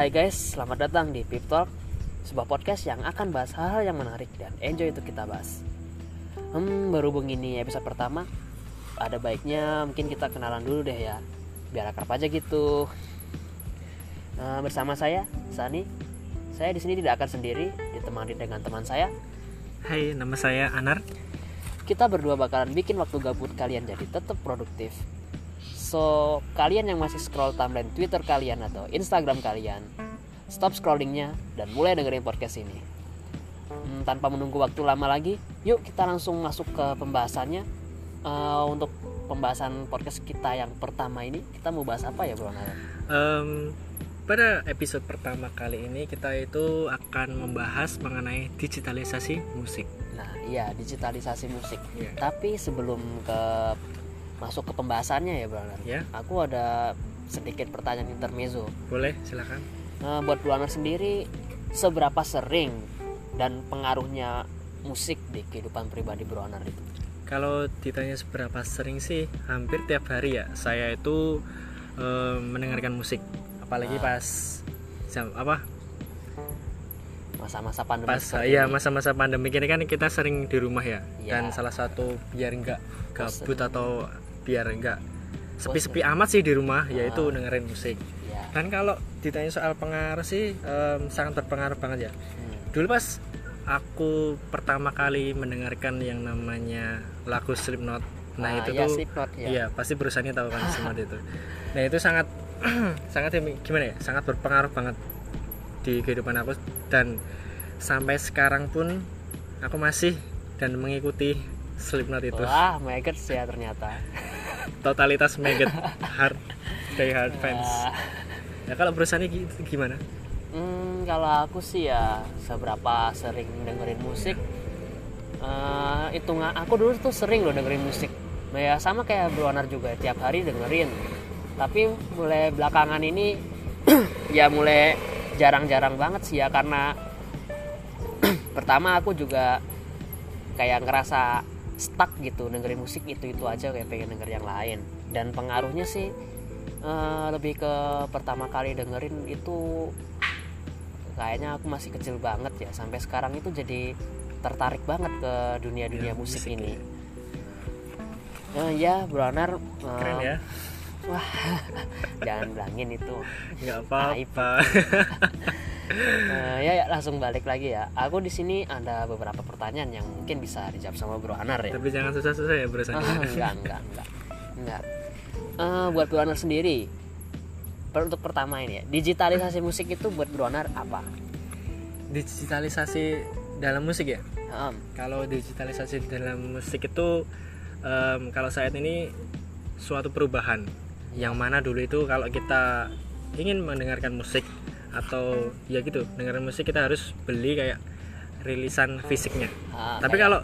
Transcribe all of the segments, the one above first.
hai guys, selamat datang di Pip Talk Sebuah podcast yang akan bahas hal-hal yang menarik dan enjoy untuk kita bahas. Hmm, berhubung ini episode pertama Ada baiknya mungkin kita kenalan dulu deh ya Biar akrab aja gitu. Nah, bersama saya, Sani. Saya di sini tidak akan sendiri Ditemani dengan teman saya. Hai, nama saya Anar. Kita berdua bakalan bikin waktu gabut kalian jadi tetap produktif So, kalian yang masih scroll timeline Twitter kalian atau Instagram kalian, stop scrollingnya dan mulai dengerin podcast ini. Hmm, tanpa menunggu waktu lama lagi, yuk kita langsung masuk ke pembahasannya. Eh, untuk pembahasan podcast kita yang pertama ini, kita mau bahas apa ya, Bro? Nara? Em, pada episode pertama kali ini kita itu akan membahas mengenai digitalisasi musik. Nah, iya digitalisasi musik. Iya. Tapi sebelum ke masuk ke pembahasannya ya. Nara, Ya, Aku ada sedikit pertanyaan intermezzo. boleh silakan. Nah, buat Bro Anar sendiri seberapa sering dan pengaruhnya musik di kehidupan pribadi Bro Anar itu? Kalau ditanya seberapa sering sih, hampir tiap hari ya saya itu em, mendengarkan musik. Apalagi Ah. pas jam apa? Masa-masa pandemi Pas ya masa-masa pandemi ini kan kita sering di rumah ya. Iya. Dan salah satu biar nggak gabut atau biar nggak sepi-sepi amat sih di rumah, yaitu Ah. dengerin musik. Ya. Dan kalau ditanya soal pengaruh sih em, sangat berpengaruh banget ya. Hmm. Dulu pas aku pertama kali mendengarkan yang namanya lagu Slipknot. Nah, Ah, itu ya, tuh Slipknot, ya. iya, pasti perusahaannya tahu kan Slipknot itu. Nah, itu sangat sangat gimana ya? Sangat berpengaruh banget di kehidupan aku dan sampai sekarang pun aku masih dan mengikuti Slipknot itu. Wah, maggots ya ternyata. Totalitas maggot hard die hard fans. Ah, Ya kalau perusahaannya gi- gimana? hmm, kalau aku sih ya seberapa sering dengerin musik eh hitungan aku dulu tuh sering loh dengerin musik. Nah, ya sama kayak Bro Anar juga tiap hari dengerin. Tapi mulai belakangan ini ya mulai jarang-jarang banget sih ya karena pertama aku juga kayak ngerasa stuck gitu dengerin musik itu itu aja kayak pengen denger yang lain. Dan pengaruhnya sih eh, lebih ke pertama kali dengerin itu kayaknya aku masih kecil banget ya. Sampai sekarang itu jadi tertarik banget ke dunia dunia Ya, musik, musik ini. Eh, ya Bro Anar eh, Keren ya? wah jangan bilangin itu. Nggak apa-apa Eh, ya, ya langsung balik lagi ya. Aku di sini ada beberapa pertanyaan yang mungkin bisa dijawab sama Bro Anar ya. Tapi jangan susah-susah ya bro Ah, enggak enggak enggak. Enggak. Eh, buat Bro Anar sendiri per- untuk pertama ini ya digitalisasi musik itu buat Bro Anar apa? Digitalisasi dalam musik ya? Em, kalau digitalisasi dalam musik itu em, kalau saat ini suatu perubahan. Yang mana dulu itu kalau kita ingin mendengarkan musik atau ya gitu dengerin musik kita harus beli kayak rilisan fisiknya. Ah, tapi kayak- kalau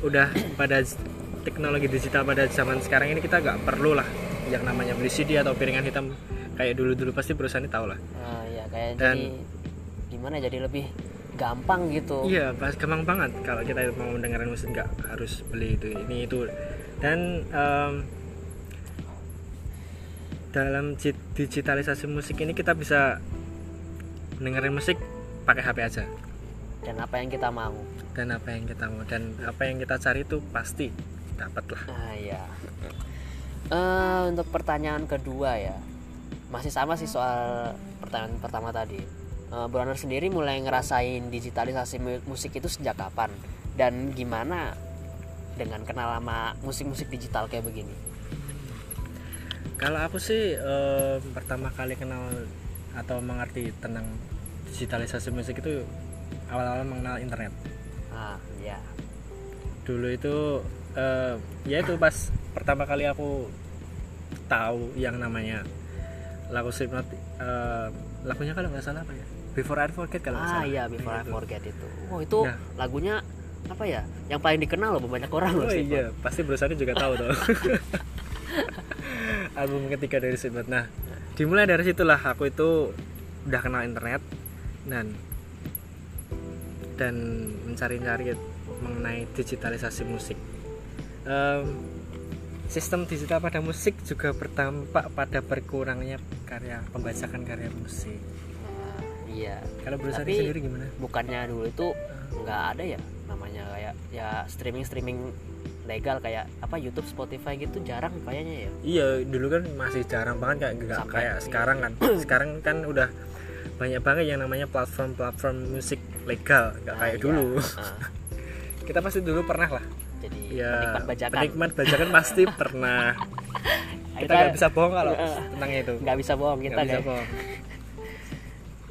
udah pada teknologi digital pada zaman sekarang ini kita nggak perlu lah yang namanya beli CD atau piringan hitam kayak dulu dulu pasti perusahaan ini tahu lah. Ah, ya kayak Dan- jadi gimana ya, jadi lebih gampang gitu. Iya, pas gampang banget kalau kita mau mendengarkan musik nggak harus beli itu ini itu. Dan em, dalam di- digitalisasi musik ini kita bisa mendengarkan musik pakai HP aja. Dan apa yang kita mau. Dan apa yang kita mau. Dan apa yang kita cari itu pasti dapat lah. ah ya Eh, untuk pertanyaan kedua ya. Masih sama sih soal pertanyaan pertama tadi. Eh, Bro Anar sendiri mulai ngerasain digitalisasi mu- musik itu sejak kapan? Dan gimana dengan kenal sama musik-musik digital kayak begini? Kalau aku sih em, pertama kali kenal atau mengerti tentang digitalisasi musik itu awal-awal mengenal internet. ah ya dulu itu eh, ya itu pas pertama kali aku tahu yang namanya lagu Slipknot eh, lagunya kalau nggak salah apa ya Before I Forget kalau nggak ah salah iya Before I Itu. Forget itu oh itu Nah. lagunya apa ya yang paling dikenal loh banyak orang loh oh Slipknot. iya pasti berusaha juga tahu tuh album ketiga dari Slipknot nah dimulai dari situlah aku itu udah kenal internet dan dan mencari-cari mengenai digitalisasi musik. Em, sistem digital pada musik juga berdampak pada berkurangnya karya pembajakan karya musik. Ah, iya. Kalau Sandi Tapi- sendiri gimana? bukannya dulu itu nggak ada ya namanya kayak ya streaming streaming legal kayak apa YouTube Spotify gitu jarang kayaknya ya? Iya dulu kan masih jarang banget kayak Sampai- kayak sekarang kan. Sekarang kan udah banyak banget yang namanya platform-platform musik legal nggak Nah, kayak iya. dulu. Ah, kita pasti dulu pernah lah. Jadi ya penikmat bajakan. penikmat bajakan pasti pernah. Kita nggak bisa bohong kalau Iya. tentang itu. Nggak bisa bohong kita nggak bisa bohong.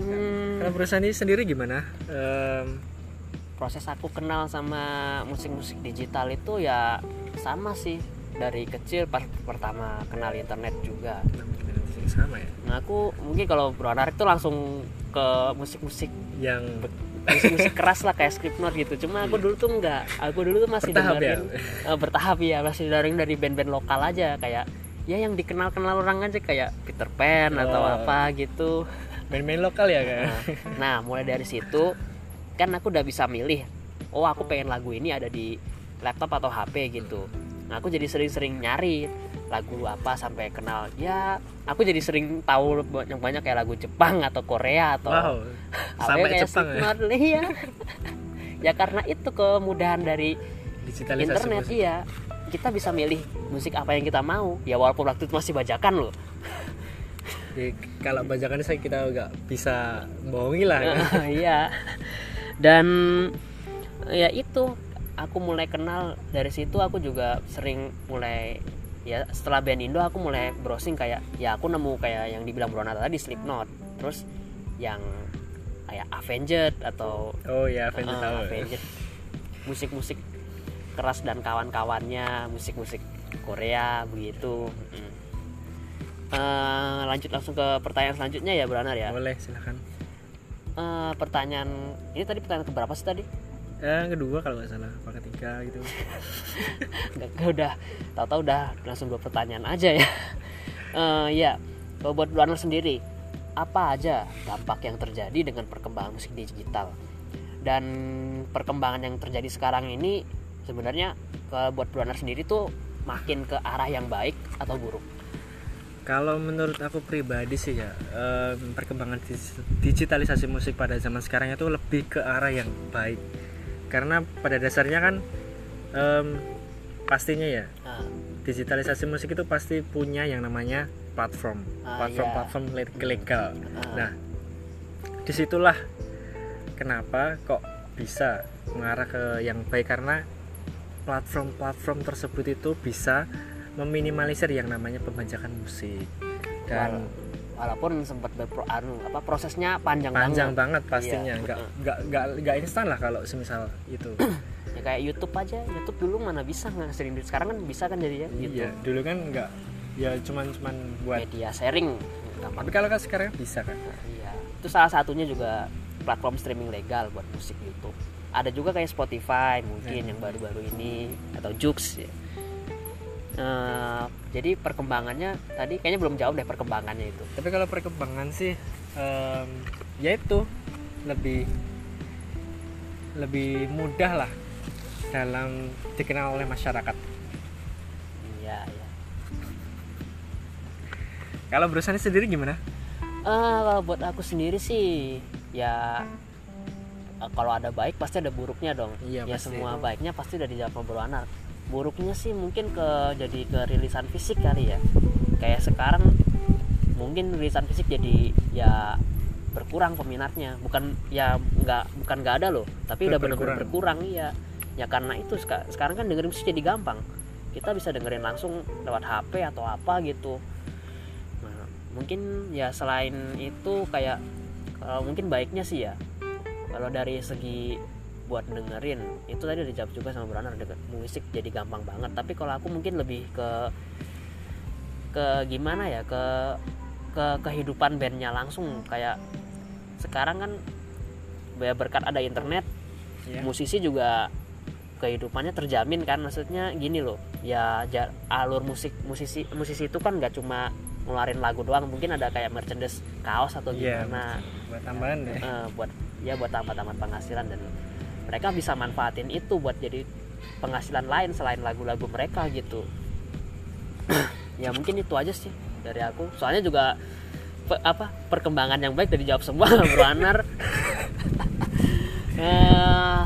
Hmm, kalau Bro Sandi sendiri gimana? Em, proses aku kenal sama musik-musik digital itu ya sama sih dari kecil pas pertama kenal internet juga. Sama ya? Nah aku mungkin kalau Bronar itu langsung ke musik-musik yang musik-musik keras lah kayak Slipknot gitu. Cuma aku dulu tuh enggak. Aku dulu tuh masih Bertahap dengerin eh, bertahap ya masih dengerin dari band-band lokal aja. Kayak ya yang dikenal-kenal orang aja. Kayak Peter Pan atau Oh. apa gitu. Main-main lokal ya kan nah, nah mulai dari situ kan aku udah bisa milih. Oh aku pengen lagu ini ada di laptop atau HP gitu nah aku jadi sering-sering nyari lagu apa sampai kenal. Ya aku jadi sering tahu banyak banyak kayak lagu Jepang atau Korea atau wow sampai kayak Jepang ya? Iya. Ya karena itu kemudahan dari digitalisasi internet musik. iya. Kita bisa milih musik apa yang kita mau. Ya walaupun waktu itu masih bajakan loh. Jadi, kalau bajakan saya kita nggak bisa bohongi lah iya. Dan ya itu aku mulai kenal dari situ aku juga sering mulai ya setelah band Indo aku mulai browsing kayak ya aku nemu kayak yang dibilang Brona tadi Slipknot. Terus yang kayak Avenged atau oh ya Avenged tahu. Avenged. Musik-musik keras dan kawan-kawannya musik-musik Korea begitu. Mm. Eh, lanjut langsung ke pertanyaan selanjutnya ya Branar ya. Boleh silakan. Eh, pertanyaan ini tadi pertanyaan keberapa sih tadi yang kedua kalau nggak salah apa ketiga gitu. Nggak, udah tahu-tahu udah langsung dua pertanyaan aja ya. Eh, ya kalau buat Branar sendiri apa aja dampak yang terjadi dengan perkembangan musik digital? Dan perkembangan yang terjadi sekarang ini sebenarnya kalau buat Branar sendiri tuh makin ke arah yang baik atau buruk? Kalau menurut aku pribadi sih ya em, perkembangan digitalisasi musik pada zaman sekarang itu lebih ke arah yang baik karena pada dasarnya kan em, pastinya ya Nah, digitalisasi musik itu pasti punya yang namanya platform. Ah, platform-platform le- legal. Ah, Nah, di situlah kenapa kok bisa mengarah ke yang baik. Karena platform-platform tersebut itu bisa meminimalisir yang namanya pembajakan musik. Dan walaupun sempat berpro anu, apa prosesnya panjang, panjang banget banget pastinya. Iya, nggak betul. nggak nggak nggak instan lah kalau semisal itu. Ya kayak YouTube aja. YouTube dulu mana bisa ngasihin duit? Sekarang kan bisa kan jadi ya iya dulu kan nggak ya cuman cuman buat media sharing. Gampang tapi kalau kan sekarang bisa kan? Iya. Itu salah satunya juga platform streaming legal buat musik YouTube. Ada juga kayak Spotify mungkin Hmm. yang baru-baru ini atau Joox ya Eh, jadi perkembangannya tadi kayaknya belum jauh deh perkembangannya itu. Tapi kalau perkembangan sih em, ya itu lebih lebih mudah lah dalam dikenal oleh masyarakat. Iya iya. Kalau berusaha sendiri gimana? Eh, kalau buat aku sendiri sih ya kalau ada baik pasti ada buruknya dong. Iya, ya pasti. semua baiknya pasti udah Bro Anar buruknya sih mungkin ke jadi ke rilisan fisik kali ya. Kayak sekarang mungkin rilisan fisik jadi ya berkurang peminatnya. Bukan ya nggak bukan nggak ada loh. Tapi udah benar-benar Berkurang. iya. Ya karena itu seka- sekarang kan dengerin musik jadi gampang. Kita bisa dengerin langsung lewat HP atau apa gitu. Nah mungkin ya selain itu kayak kalau mungkin baiknya sih ya. Kalau dari segi buat dengerin. Itu tadi udah dijawab juga sama Brana denger musik jadi gampang banget. Tapi kalau aku mungkin lebih ke ke gimana ya ke ke kehidupan bandnya langsung. Kayak sekarang kan berkat ada internet ya musisi juga kehidupannya terjamin kan. Maksudnya gini loh ya alur musik musisi musisi itu kan nggak cuma ngeluarin lagu doang. Mungkin ada kayak merchandise kaos atau Iya, gimana. buat tambahan deh. Eh, buat ya buat tambah-tambah penghasilan dan mereka bisa manfaatin itu buat jadi penghasilan lain selain lagu-lagu mereka gitu. Ya mungkin itu aja sih dari aku. Soalnya juga pe- apa perkembangan yang baik dari jawab semua Bro Anar. Eh,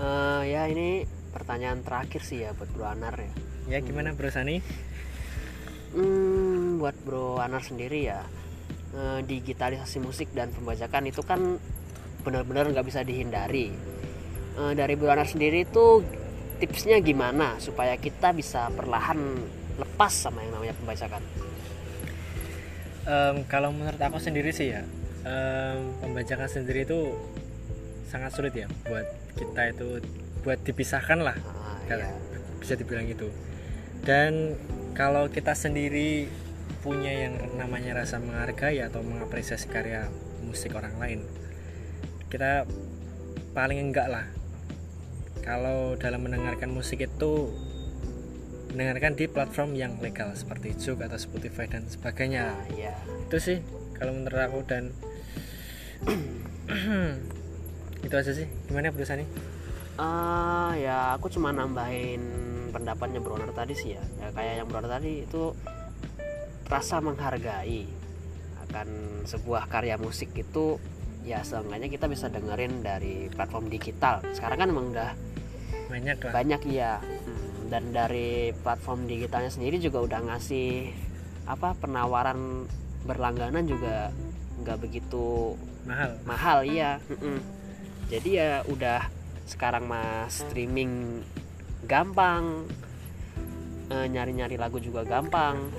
eh, ya ini pertanyaan terakhir sih ya buat Bro Anar ya. Ya gimana Bro Sani? Hmm, buat Bro Anar sendiri ya eh, digitalisasi musik dan pembajakan itu kan benar-benar nggak bisa dihindari. Eh, dari Bro Anar sendiri itu tipsnya gimana supaya kita bisa perlahan lepas sama yang namanya pembajakan? Em, kalau menurut aku sendiri sih ya em, pembajakan sendiri itu sangat sulit ya buat kita itu buat dipisahkan lah Ah, Kalau ya. bisa dibilang gitu dan kalau kita sendiri punya yang namanya rasa menghargai atau mengapresiasi karya musik orang lain kita paling enggak lah kalau dalam mendengarkan musik itu mendengarkan di platform yang legal seperti Jog atau Spotify dan sebagainya ya. itu sih kalau menurut aku dan itu aja sih gimana Bro Sani? Ah, ya aku cuma nambahin pendapatnya Bro Anar tadi sih ya. ya kayak yang Bro Anar tadi itu rasa menghargai akan sebuah karya musik itu ya seenggaknya kita bisa dengerin dari platform digital. Sekarang kan emang udah banyak lah banyak ya. Hmm, Dan dari platform digitalnya sendiri juga udah ngasih apa penawaran berlangganan juga nggak begitu mahal mahal iya Mm-mm. jadi ya udah sekarang mah streaming gampang Eh, nyari-nyari lagu juga gampang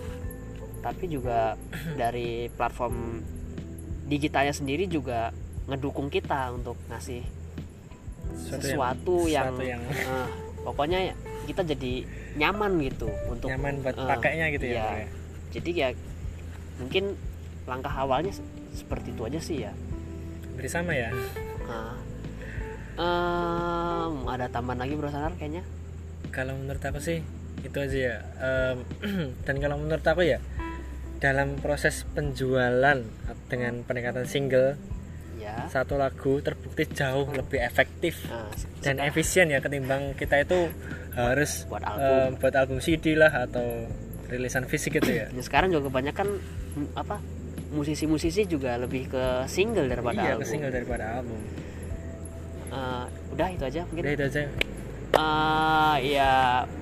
tapi juga dari platform digitalnya sendiri juga ngedukung kita untuk ngasih sesuatu yang, sesuatu yang eh, pokoknya ya kita jadi nyaman gitu untuk nyaman buat eh, pakainya gitu ya, iya. Ya. jadi ya mungkin langkah awalnya se- seperti itu aja sih ya Beri sama ya Nah, em, ada tambahan lagi bro Sanar kayaknya kalau menurut aku sih itu aja ya Em, dan kalau menurut aku ya dalam proses penjualan dengan pendekatan single ya. satu lagu terbukti jauh lebih efektif Nah, dan efisien ya ketimbang kita itu harus buat em, album. buat album CD lah atau rilisan fisik gitu ya. Ya, sekarang juga kebanyakan apa musisi-musisi juga lebih ke single daripada iya album. ke single daripada album. Eh, udah itu aja mungkin. Udah itu aja. Eh, ya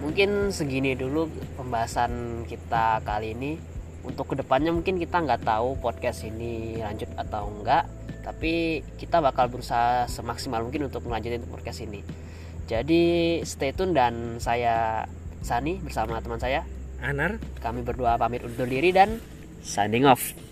mungkin segini dulu pembahasan kita kali ini untuk ke depannya mungkin kita nggak tahu podcast ini lanjut atau enggak tapi kita bakal berusaha semaksimal mungkin untuk melanjutin podcast ini. Jadi stay tune dan saya Sani bersama teman saya. Anar. Kami berdua pamit undur diri dan signing off